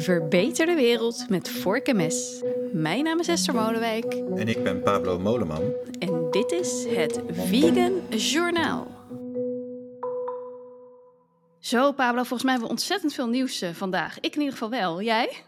Verbeter de wereld met vork en mes. Mijn naam is Esther Molenwijk En ik ben Pablo Moleman. en dit is het Vegan Journaal. Zo, Pablo, volgens mij hebben we ontzettend veel nieuws eh, vandaag. Ik in ieder geval wel. Jij?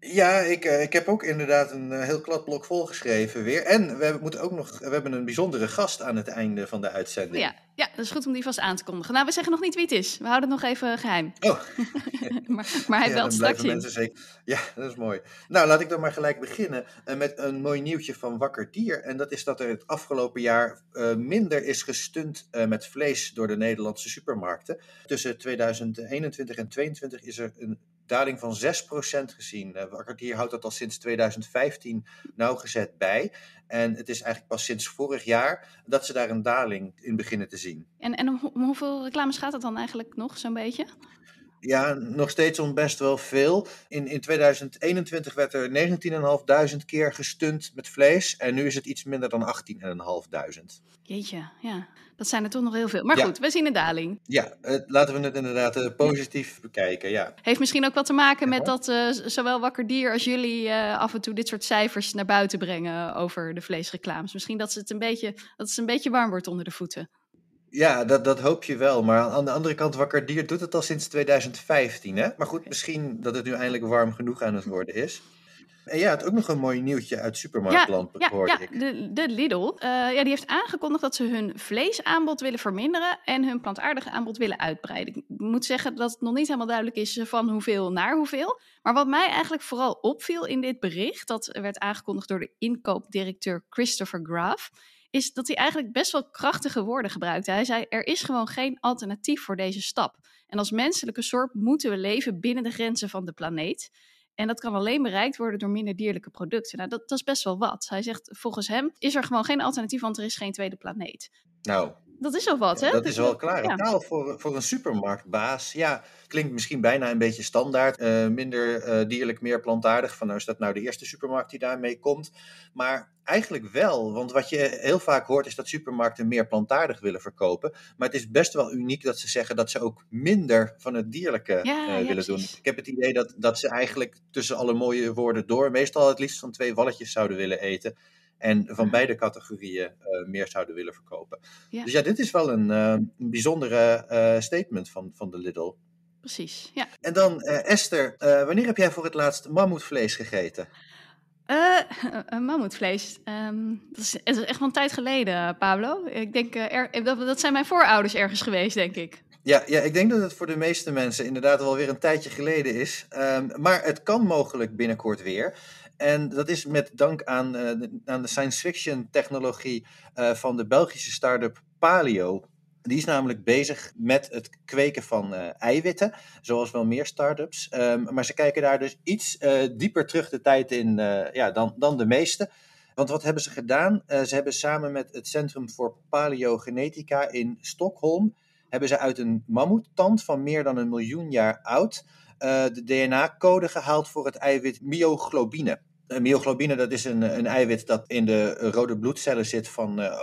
Ja, ik, eh, ik heb ook inderdaad een eh, heel kladblok volgeschreven weer. En we moeten ook nog, we hebben een bijzondere gast aan het einde van de uitzending. Ja, ja, dat is goed om die vast aan te kondigen. Nou, we zeggen nog niet wie het is. We houden het nog even geheim. Oh, maar, maar hij ja, belt straks in. zeker. Ja, dat is mooi. Nou, laat ik dan maar gelijk beginnen eh, met een mooi nieuwtje van Wakker Dier. En dat is dat er het afgelopen jaar minder is gestund met vlees door de Nederlandse supermarkten. Tussen 2021 en 2022 is er een daling van 6% gezien. Eh, Wakker Dier houdt dat al sinds 2015 nauwgezet bij. En het is eigenlijk pas sinds vorig jaar dat ze daar een daling in beginnen te zien. En, en om hoeveel reclames gaat het dan eigenlijk nog, zo'n beetje? Ja, nog steeds om best wel veel. In, in 2021 werd er 19.500 keer gestund met vlees. En nu is het iets minder dan 18.500. Jeetje, ja. Dat zijn er toch nog heel veel. Maar Ja. goed, we zien een daling. Ja, eh, laten we het inderdaad eh, positief bekijken. Ja. Heeft misschien ook wat te maken met Ja. dat eh, zowel Wakker Dier als jullie af en toe dit soort cijfers naar buiten brengen over de vleesreclames. Misschien dat, ze het een beetje, dat het een beetje warm wordt onder de voeten. Ja, dat, dat hoop je wel. Maar aan de andere kant, Wakker Dier doet het al sinds 2015. Hè? Maar goed, misschien dat het nu eindelijk warm genoeg aan het worden is. En ja, het ook nog een mooi nieuwtje uit supermarktland, ja, hoorde ja ik. de, de Lidl eh, ja, die heeft aangekondigd dat ze hun vleesaanbod willen verminderen en hun plantaardige aanbod willen uitbreiden. Ik moet zeggen dat het nog niet helemaal duidelijk is van hoeveel naar hoeveel. Maar wat mij eigenlijk vooral opviel in dit bericht, dat werd aangekondigd door de inkoopdirecteur Christopher Graaf, is dat hij eigenlijk best wel krachtige woorden gebruikte. Hij zei: Er is gewoon geen alternatief voor deze stap. En als menselijke soort moeten we leven binnen de grenzen van de planeet. En dat kan alleen bereikt worden door minder dierlijke producten. Nou, dat, dat is best wel wat. Hij zegt, volgens hem is er gewoon geen alternatief, want er is geen tweede planeet. Nou, Dat is wel wat, hè? dat is wel klare ja. taal voor, voor een supermarktbaas. Ja, klinkt misschien bijna een beetje standaard. eh, minder eh, dierlijk, meer plantaardig. Van nou is dat nou de eerste supermarkt die daarmee komt. Maar eigenlijk wel. Want wat je heel vaak hoort is dat supermarkten meer plantaardig willen verkopen. Maar het is best wel uniek dat ze zeggen dat ze ook minder van het dierlijke Ja, eh, willen doen. Ik heb het idee dat, dat ze eigenlijk tussen alle mooie woorden door meestal het liefst van twee walletjes zouden willen eten. En van Ah. beide categorieën eh, meer zouden willen verkopen. Ja. Dus ja, dit is wel een, eh, een bijzondere eh, statement van, van de Lidl. Precies, ja. En dan, eh, Esther, wanneer heb jij voor het laatst mammoetvlees gegeten? Mammoetvlees. Ehm, dat, is, is echt wel een tijd geleden, Pablo. Ik denk, er, dat, dat zijn mijn voorouders ergens geweest, denk ik. Ja, ja, ik denk dat het voor de meeste mensen inderdaad wel weer een tijdje geleden is. Ehm, maar het kan mogelijk binnenkort weer. En dat is met dank aan, eh, de, aan de science fiction technologie eh, van de Belgische start-up Paleo. Die is namelijk bezig met het kweken van eh, eiwitten, zoals wel meer start-ups. Ehm, maar ze kijken daar dus iets dieper terug de tijd in ja, dan, dan de meeste. Want wat hebben ze gedaan? Ze hebben samen met het Centrum voor Paleogenetica in Stockholm hebben ze uit een mammoettand van meer dan een miljoen jaar oud de DNA-code gehaald voor het eiwit myoglobine. Myoglobine dat is een, een eiwit dat in de rode bloedcellen zit van, eh,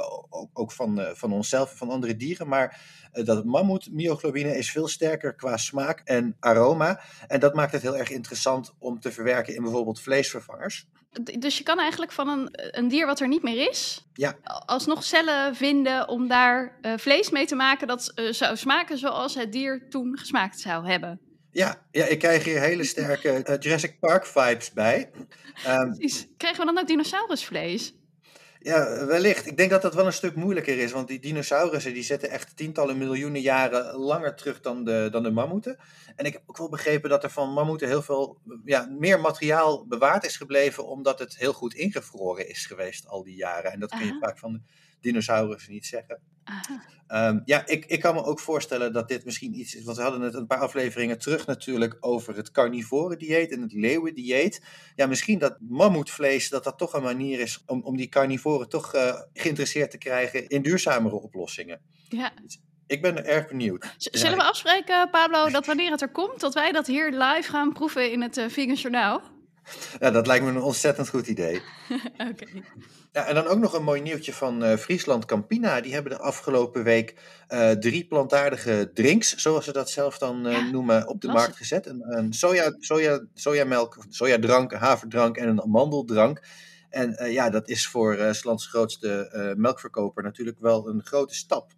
ook, van, eh, van onszelf en van andere dieren. Maar eh, dat mammoet myoglobine is veel sterker qua smaak en aroma. En dat maakt het heel erg interessant om te verwerken in bijvoorbeeld vleesvervangers. Dus je kan eigenlijk van een, een dier wat er niet meer is, Ja. alsnog cellen vinden om daar vlees mee te maken dat zou smaken zoals het dier toen gesmaakt zou hebben. Ja, ja, ik krijg hier hele sterke eh, Jurassic Park vibes bij. Ehm, Precies. Krijgen we dan ook dinosaurusvlees? Ja, wellicht. Ik denk dat dat wel een stuk moeilijker is, want die dinosaurussen die zitten echt tientallen miljoenen jaren langer terug dan de, dan de mammoeten. En ik heb ook wel begrepen dat er van mammoeten heel veel ja, meer materiaal bewaard is gebleven, omdat het heel goed ingevroren is geweest al die jaren. En dat kun je Aha. vaak van de dinosaurussen niet zeggen. Ehm, ja, ik, ik kan me ook voorstellen dat dit misschien iets is. Want we hadden het een paar afleveringen terug natuurlijk over het carnivore dieet en het leeuwendieet. Ja, misschien dat mammoetvlees, dat dat toch een manier is om, om die carnivoren toch eh, geïnteresseerd te krijgen in duurzamere oplossingen. Ja. Ik ben erg benieuwd. Z- Zullen we afspreken, Pablo, dat wanneer het er komt, dat wij dat hier live gaan proeven in het eh Vegan Journaal? Ja, dat lijkt me een ontzettend goed idee. Oké. Ja, en dan ook nog een mooi nieuwtje van uh, Friesland Campina. Die hebben de afgelopen week uh, drie plantaardige drinks, zoals ze dat zelf dan uh, ja, noemen, op de markt gezet. Een, een soja, soja, sojamelk, sojadrank, haverdrank en een amandeldrank. En ja, dat is voor uh, Slands grootste melkverkoper natuurlijk wel een grote stap.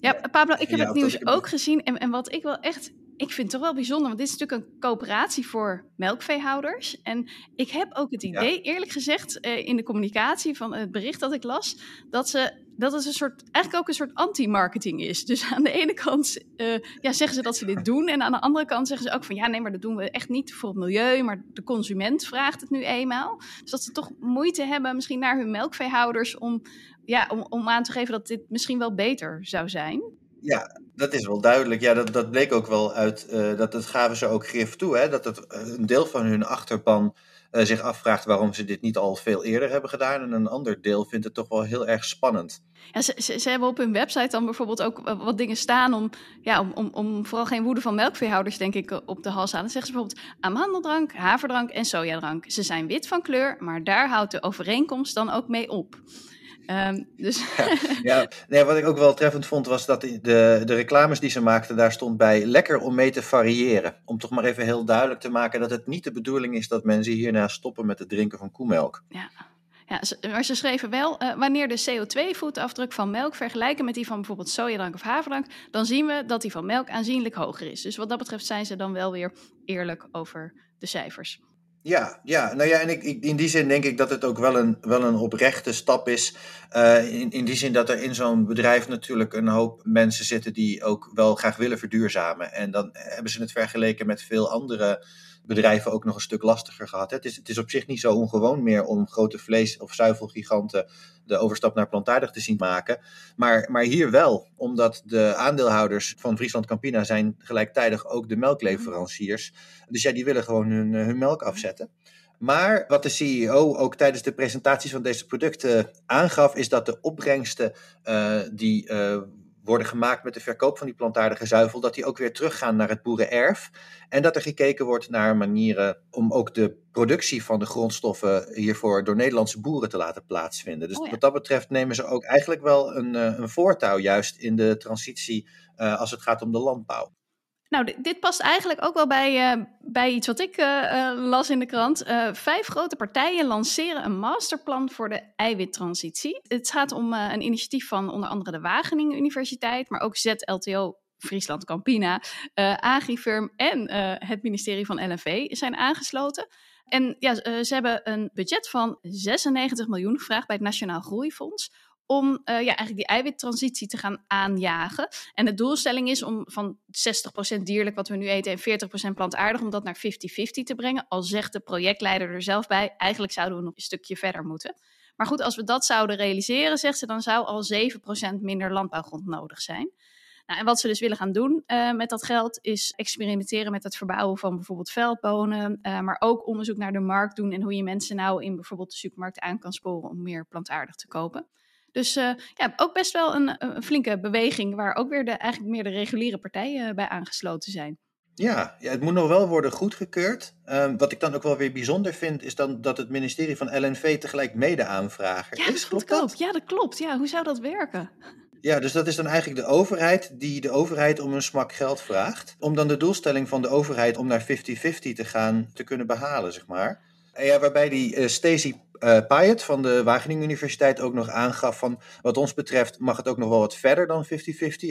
Ja, Pablo, ik heb ja, het nieuws ook gezien. En, en wat ik wel echt ik vind het toch wel bijzonder, want dit is natuurlijk een coöperatie voor melkveehouders. En ik heb ook het idee, eerlijk gezegd, uh, in de communicatie van het bericht dat ik las, dat, ze, dat het een soort, eigenlijk ook een soort anti-marketing is. Dus aan de ene kant uh, ja, zeggen ze dat ze dit doen, en aan de andere kant zeggen ze ook van ja, nee, maar dat doen we echt niet voor het milieu, maar de consument vraagt het nu eenmaal. Dus dat ze toch moeite hebben, misschien naar hun melkveehouders, om, ja, om, om aan te geven dat dit misschien wel beter zou zijn. Ja, dat is wel duidelijk. Ja, dat, dat bleek ook wel uit, uh, dat, dat gaven ze ook grif toe, hè? dat het, eh, een deel van hun achterban uh, zich afvraagt waarom ze dit niet al veel eerder hebben gedaan. En een ander deel vindt het toch wel heel erg spannend. Ja, ze, ze, ze hebben op hun website dan bijvoorbeeld ook wat dingen staan om, ja, om, om, om vooral geen woede van melkveehouders, denk ik, op de hals aan. Dan zeggen ze bijvoorbeeld amandeldrank, haverdrank en sojadrank. Ze zijn wit van kleur, maar daar houdt de overeenkomst dan ook mee op. Um, dus... ja, ja, nee, wat ik ook wel treffend vond was dat de, de reclames die ze maakten, daar stond bij lekker om mee te variëren. Om toch maar even heel duidelijk te maken dat het niet de bedoeling is dat mensen hierna stoppen met het drinken van koemelk. Ja. Ja, maar ze schreven wel, uh, wanneer de CO2-voetafdruk van melk vergelijken met die van bijvoorbeeld sojadrank of haverdrank, dan zien we dat die van melk aanzienlijk hoger is. Dus wat dat betreft zijn ze dan wel weer eerlijk over de cijfers. Ja, ja, nou ja, en ik, in die zin denk ik dat het ook wel een, wel een oprechte stap is. Uh, in, in die zin dat er in zo'n bedrijf natuurlijk een hoop mensen zitten die ook wel graag willen verduurzamen. En dan hebben ze het vergeleken met veel andere bedrijven ook nog een stuk lastiger gehad. Het is, het is op zich niet zo ongewoon meer om grote vlees- of zuivelgiganten de overstap naar plantaardig te zien maken. Maar, maar hier wel, omdat de aandeelhouders van Friesland Campina zijn gelijktijdig ook de melkleveranciers. Dus ja, die willen gewoon hun, hun melk afzetten. Maar wat de CEO ook tijdens de presentaties van deze producten aangaf, is dat de opbrengsten uh, die uh, worden gemaakt met de verkoop van die plantaardige zuivel, dat die ook weer teruggaan naar het boerenerf. En dat er gekeken wordt naar manieren om ook de productie van de grondstoffen hiervoor door Nederlandse boeren te laten plaatsvinden. Dus oh wat dat betreft nemen ze ook eigenlijk wel een, eh, een voortouw juist in de transitie uh, als het gaat om de landbouw. Nou, dit, past eigenlijk ook wel bij, uh, bij iets wat ik uh, las in de krant. Vijf grote partijen lanceren een masterplan voor de eiwittransitie. Het gaat om een initiatief van onder andere de Wageningen Universiteit, maar ook ZLTO Friesland Campina, Agrifirm en het ministerie van LNV zijn aangesloten. En ja, ze hebben een budget van 96 miljoen gevraagd bij het Nationaal Groeifonds om uh, ja, eigenlijk die eiwittransitie te gaan aanjagen. En de doelstelling is om van 60% dierlijk wat we nu eten en 40% plantaardig, om dat naar 50-50 te brengen. Al zegt de projectleider er zelf bij, eigenlijk zouden we nog een stukje verder moeten. Maar goed, als we dat zouden realiseren, zegt ze, dan zou al 7% minder landbouwgrond nodig zijn. Nou, en wat ze dus willen gaan doen uh, met dat geld is experimenteren met het verbouwen van bijvoorbeeld veldbonen, uh, maar ook onderzoek naar de markt doen en hoe je mensen nou in bijvoorbeeld de supermarkt aan kan sporen om meer plantaardig te kopen. Dus uh, ja, ook best wel een, een, flinke beweging waar ook weer de, eigenlijk meer de reguliere partijen bij aangesloten zijn. Ja, ja, het moet nog wel worden goedgekeurd. Um, wat ik dan ook wel weer bijzonder vind, is dan dat het ministerie van LNV tegelijk mede-aanvrager ja, is. Klopt dat? Ja, dat klopt. Ja, hoe zou dat werken? Ja, dus dat is dan eigenlijk de overheid die de overheid om een smak geld vraagt. Om dan de doelstelling van de overheid om naar 50-50 te gaan te kunnen behalen, zeg maar. En ja, waarbij die uh, Stacey uh, Payet van de Wageningen Universiteit ook nog aangaf van wat ons betreft mag het ook nog wel wat verder dan 50-50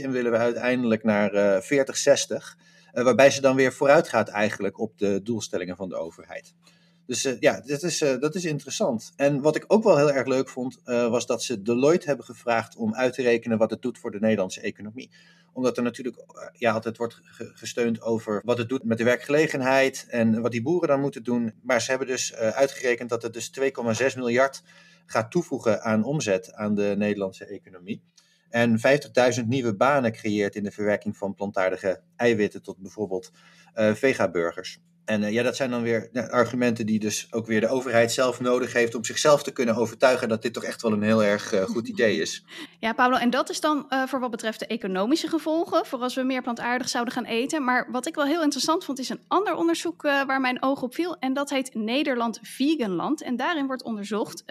en willen we uiteindelijk naar uh, 40-60. Uh, waarbij ze dan weer vooruit gaat eigenlijk op de doelstellingen van de overheid. Dus uh, ja, dat is, uh, dat is interessant. En wat ik ook wel heel erg leuk vond, uh, was dat ze Deloitte hebben gevraagd om uit te rekenen wat het doet voor de Nederlandse economie. Omdat er natuurlijk ja, altijd wordt gesteund over wat het doet met de werkgelegenheid en wat die boeren dan moeten doen. Maar ze hebben dus uitgerekend dat het dus 2,6 miljard gaat toevoegen aan omzet aan de Nederlandse economie. En 50.000 nieuwe banen creëert in de verwerking van plantaardige eiwitten tot bijvoorbeeld vegaburgers. En uh, ja, dat zijn dan weer argumenten die dus ook weer de overheid zelf nodig heeft om zichzelf te kunnen overtuigen dat dit toch echt wel een heel erg uh, goed idee is. Ja, Pablo, en dat is dan uh, voor wat betreft de economische gevolgen, voor als we meer plantaardig zouden gaan eten. Maar wat ik wel heel interessant vond, is een ander onderzoek waar mijn oog op viel. En dat heet Nederland Veganland. En daarin wordt onderzocht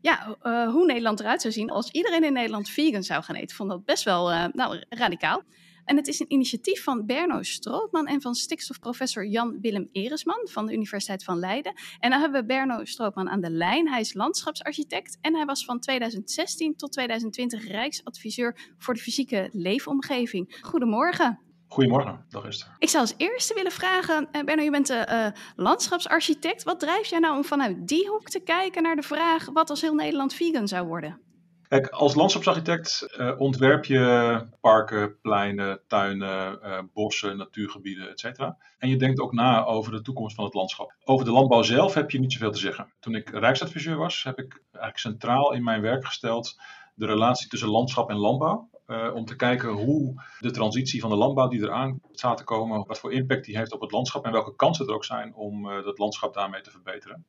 ja, hoe Nederland eruit zou zien als iedereen in Nederland vegan zou gaan eten. Ik vond dat best wel nou, radicaal. En het is een initiatief van Berno Strootman en van stikstofprofessor Jan-Willem Eresman van de Universiteit van Leiden. En dan hebben we Berno Strootman aan de lijn. Hij is landschapsarchitect en hij was van 2016 tot 2020 Rijksadviseur voor de fysieke leefomgeving. Goedemorgen. Goedemorgen, dag Esther. Ik zou als eerste willen vragen, uh, Berno, je bent uh, landschapsarchitect. Wat drijft jij nou om vanuit die hoek te kijken naar de vraag wat als heel Nederland vegan zou worden? Kijk, als landschapsarchitect uh, ontwerp je parken, pleinen, tuinen, uh, bossen, natuurgebieden, etc. En je denkt ook na over de toekomst van het landschap. Over de landbouw zelf heb je niet zoveel te zeggen. Toen ik Rijksadviseur was, heb ik eigenlijk centraal in mijn werk gesteld de relatie tussen landschap en landbouw. Uh, om te kijken hoe de transitie van de landbouw die eraan staat te komen, wat voor impact die heeft op het landschap en welke kansen er ook zijn om dat landschap daarmee te verbeteren.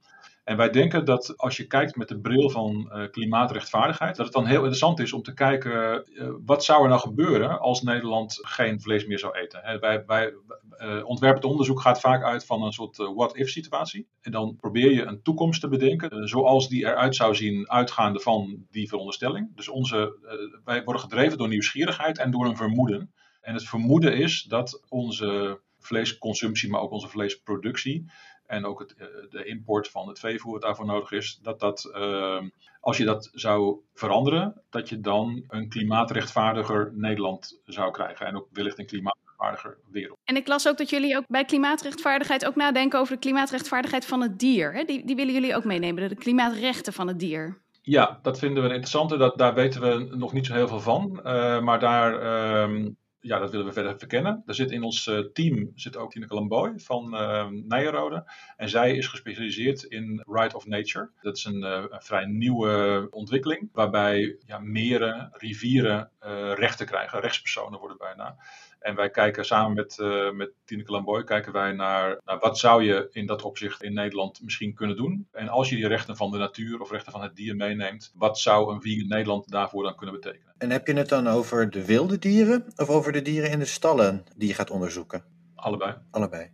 En wij denken dat als je kijkt met de bril van uh, klimaatrechtvaardigheid, dat het dan heel interessant is om te kijken wat zou er nou gebeuren als Nederland geen vlees meer zou eten. Hè, wij, wij ontwerpend onderzoek gaat vaak uit van een soort what-if situatie. En dan probeer je een toekomst te bedenken zoals die eruit zou zien uitgaande van die veronderstelling. Dus onze, wij worden gedreven door nieuwsgierigheid en door een vermoeden. En het vermoeden is dat onze vleesconsumptie, maar ook onze vleesproductie en ook het, de import van het veevoer wat daarvoor nodig is, dat dat, uh, als je dat zou veranderen, dat je dan een klimaatrechtvaardiger Nederland zou krijgen en ook wellicht een klimaatrechtvaardiger wereld. En ik las ook dat jullie ook bij klimaatrechtvaardigheid ook nadenken over de klimaatrechtvaardigheid van het dier. Hè? Die, die willen jullie ook meenemen, de klimaatrechten van het dier. Ja, dat vinden we interessant. Dat, daar weten we nog niet zo heel veel van. Uh, maar daar, uh, ja, dat willen we verder verkennen. Er zit in ons uh, team zit ook Tineke Lamboy van uh, Nijenrode. En zij is gespecialiseerd in Right of Nature. Dat is een, uh, een vrij nieuwe ontwikkeling. Waarbij ja, meren, rivieren rechten krijgen. Rechtspersonen worden bijna. En wij kijken samen met, uh, met Tineke Lamboy kijken wij naar, naar wat zou je in dat opzicht in Nederland misschien kunnen doen. En als je die rechten van de natuur of rechten van het dier meeneemt, wat zou een vegan Nederland daarvoor dan kunnen betekenen? En heb je het dan over de wilde dieren of over de dieren in de stallen die je gaat onderzoeken? Allebei. Allebei.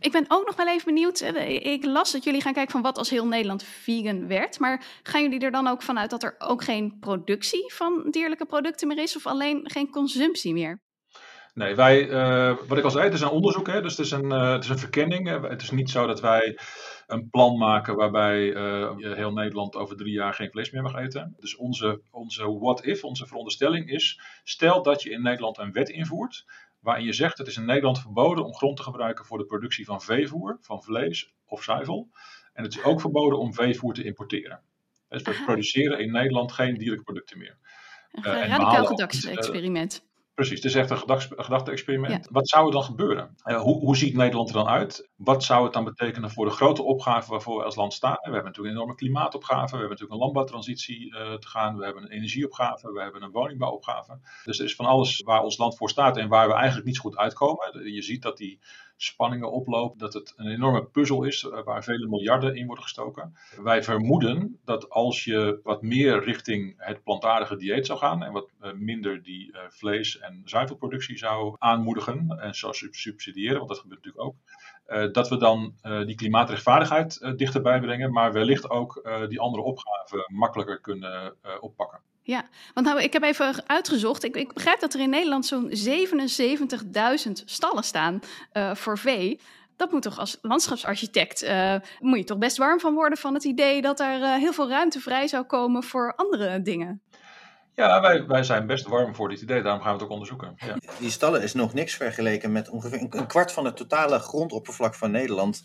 Ik ben ook nog wel even benieuwd. Ik las dat jullie gaan kijken van wat als heel Nederland vegan werd. Maar gaan jullie er dan ook vanuit dat er ook geen productie van dierlijke producten meer is of alleen geen consumptie meer? Nee, wij, uh, wat ik al zei, het is een onderzoek, hè, dus het is een, uh, het is een verkenning. Het is niet zo dat wij een plan maken waarbij uh, heel Nederland over drie jaar geen vlees meer mag eten. Dus onze, onze what-if, onze veronderstelling is, stel dat je in Nederland een wet invoert waarin je zegt het is in Nederland verboden om grond te gebruiken voor de productie van veevoer, van vlees of zuivel. En het is ook verboden om veevoer te importeren. Dus we produceren in Nederland geen dierlijke producten meer. Een radicaal gedachte-experiment. Precies, het is echt een gedachte-experiment. Ja. Wat zou er dan gebeuren? Uh, hoe, hoe, ziet Nederland er dan uit? Wat zou het dan betekenen voor de grote opgaven waarvoor we als land staan? We hebben natuurlijk een enorme klimaatopgave, we hebben natuurlijk een landbouwtransitie uh, te gaan, we hebben een energieopgave, we hebben een woningbouwopgave. Dus er is van alles waar ons land voor staat en waar we eigenlijk niet zo goed uitkomen. Je ziet dat die spanningen oplopen, dat het een enorme puzzel is uh, waar vele miljarden in worden gestoken. Wij vermoeden dat als je wat meer richting het plantaardige dieet zou gaan en wat minder die vlees- en zuivelproductie zou aanmoedigen en zou subsidiëren, want dat gebeurt natuurlijk ook. Dat we dan die klimaatrechtvaardigheid dichterbij brengen, maar wellicht ook die andere opgaven makkelijker kunnen oppakken. Ja, want nou, ik heb even uitgezocht. Ik, ik begrijp dat er in Nederland zo'n 77.000 stallen staan voor vee. Dat moet toch als landschapsarchitect, moet je toch best warm van worden van het idee dat er heel veel ruimte vrij zou komen voor andere dingen. Ja, wij, wij zijn best warm voor dit idee, daarom gaan we het ook onderzoeken. Ja. Die stallen is nog niks vergeleken met ongeveer een, kwart van het totale grondoppervlak van Nederland.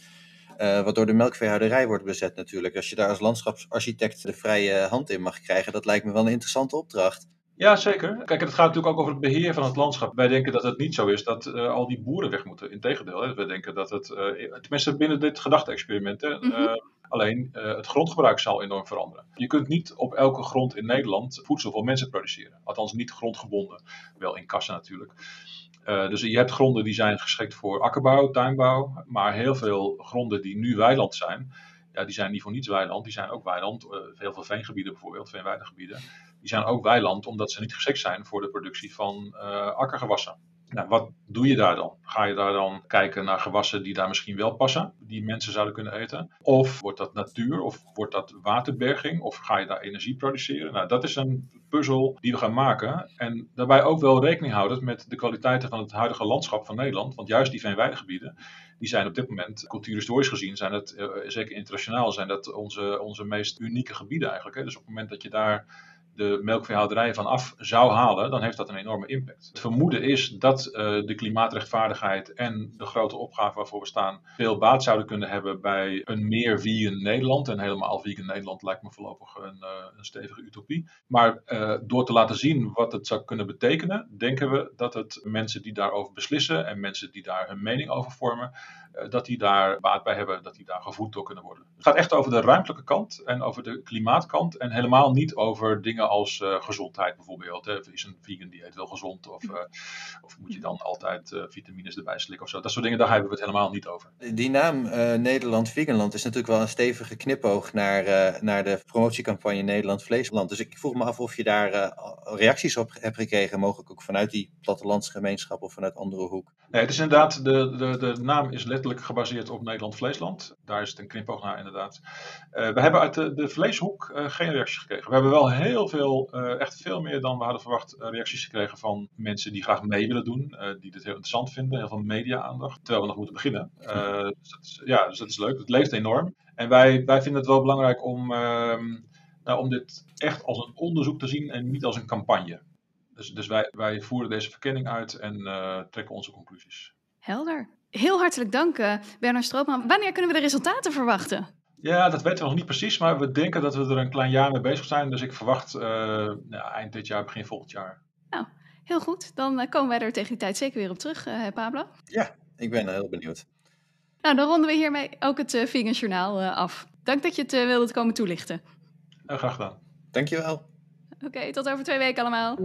Uh, wat door de melkveehouderij wordt bezet natuurlijk. Als je daar als landschapsarchitect de vrije hand in mag krijgen, dat lijkt me wel een interessante opdracht. Ja, zeker. Kijk, het gaat natuurlijk ook over het beheer van het landschap. Wij denken dat het niet zo is dat uh, al die boeren weg moeten. Integendeel, wij denken dat het, uh, tenminste binnen dit gedachte-experiment, mm -hmm. Alleen uh, het grondgebruik zal enorm veranderen. Je kunt niet op elke grond in Nederland voedsel voor mensen produceren. Althans niet grondgebonden. Wel in kassen natuurlijk. Dus je hebt gronden die zijn geschikt voor akkerbouw, tuinbouw. Maar heel veel gronden die nu weiland zijn, ja, die zijn niet voor niets weiland. Die zijn ook weiland. heel veel veengebieden bijvoorbeeld, veenweidegebieden. Die zijn ook weiland omdat ze niet geschikt zijn voor de productie van akkergewassen. Nou, wat doe je daar dan? Ga je daar dan kijken naar gewassen die daar misschien wel passen, die mensen zouden kunnen eten? Of wordt dat natuur, of wordt dat waterberging, of ga je daar energie produceren? Nou, dat is een puzzel die we gaan maken. En daarbij ook wel rekening houden met de kwaliteiten van het huidige landschap van Nederland. Want juist die veenweidegebieden, die zijn op dit moment, cultuurhistorisch gezien, zijn het, eh, zeker internationaal, zijn dat onze, onze meest unieke gebieden eigenlijk. Dus op het moment dat je daar de melkveehouderij van af zou halen, dan heeft dat een enorme impact. Het vermoeden is dat uh, de klimaatrechtvaardigheid en de grote opgave waarvoor we staan veel baat zouden kunnen hebben bij een meer vegan Nederland. En helemaal vegan Nederland lijkt me voorlopig een, uh, een stevige utopie. Maar uh, door te laten zien wat het zou kunnen betekenen, denken we dat het mensen die daarover beslissen en mensen die daar hun mening over vormen, dat die daar baat bij hebben, dat die daar gevoed door kunnen worden. Het gaat echt over de ruimtelijke kant en over de klimaatkant en helemaal niet over dingen als uh, gezondheid bijvoorbeeld. Hè. Is een vegan dieet wel gezond? Of, uh, of moet je dan altijd uh, vitamines erbij slikken of zo? Dat soort dingen, daar hebben we het helemaal niet over. Die naam Nederland Veganland is natuurlijk wel een stevige knipoog naar, naar de promotiecampagne Nederland Vleesland. Dus ik vroeg me af of je daar reacties op hebt gekregen, mogelijk ook vanuit die plattelandsgemeenschap of vanuit andere hoek. Nee, het is inderdaad, de, de, de naam is letterlijk gebaseerd op Nederland Vleesland. Daar is het een knipoog naar inderdaad. we hebben uit de, de vleeshoek geen reacties gekregen. We hebben wel heel veel, uh, echt veel meer dan we hadden verwacht, reacties gekregen van mensen die graag mee willen doen, die dit heel interessant vinden, heel veel media-aandacht, terwijl we nog moeten beginnen. dus dat is, ja, dus dat is leuk. Het leeft enorm. En wij, wij vinden het wel belangrijk om, ehm, nou, om dit echt als een onderzoek te zien en niet als een campagne. Dus, dus wij, wij voeren deze verkenning uit en trekken onze conclusies. Helder. Heel hartelijk dank, Bernard Stroopman. Wanneer kunnen we de resultaten verwachten? Ja, dat weten we nog niet precies, maar we denken dat we er een klein jaar mee bezig zijn. Dus ik verwacht uh, ja, eind dit jaar, begin volgend jaar. Nou, heel goed. Dan uh, komen wij er tegen die tijd zeker weer op terug, uh, Pablo. Ja, ik ben heel benieuwd. Nou, dan ronden we hiermee ook het uh, Vingersjournaal af. Dank dat je het wilde komen toelichten. graag gedaan. Dankjewel. Oké, okay, tot over twee weken allemaal.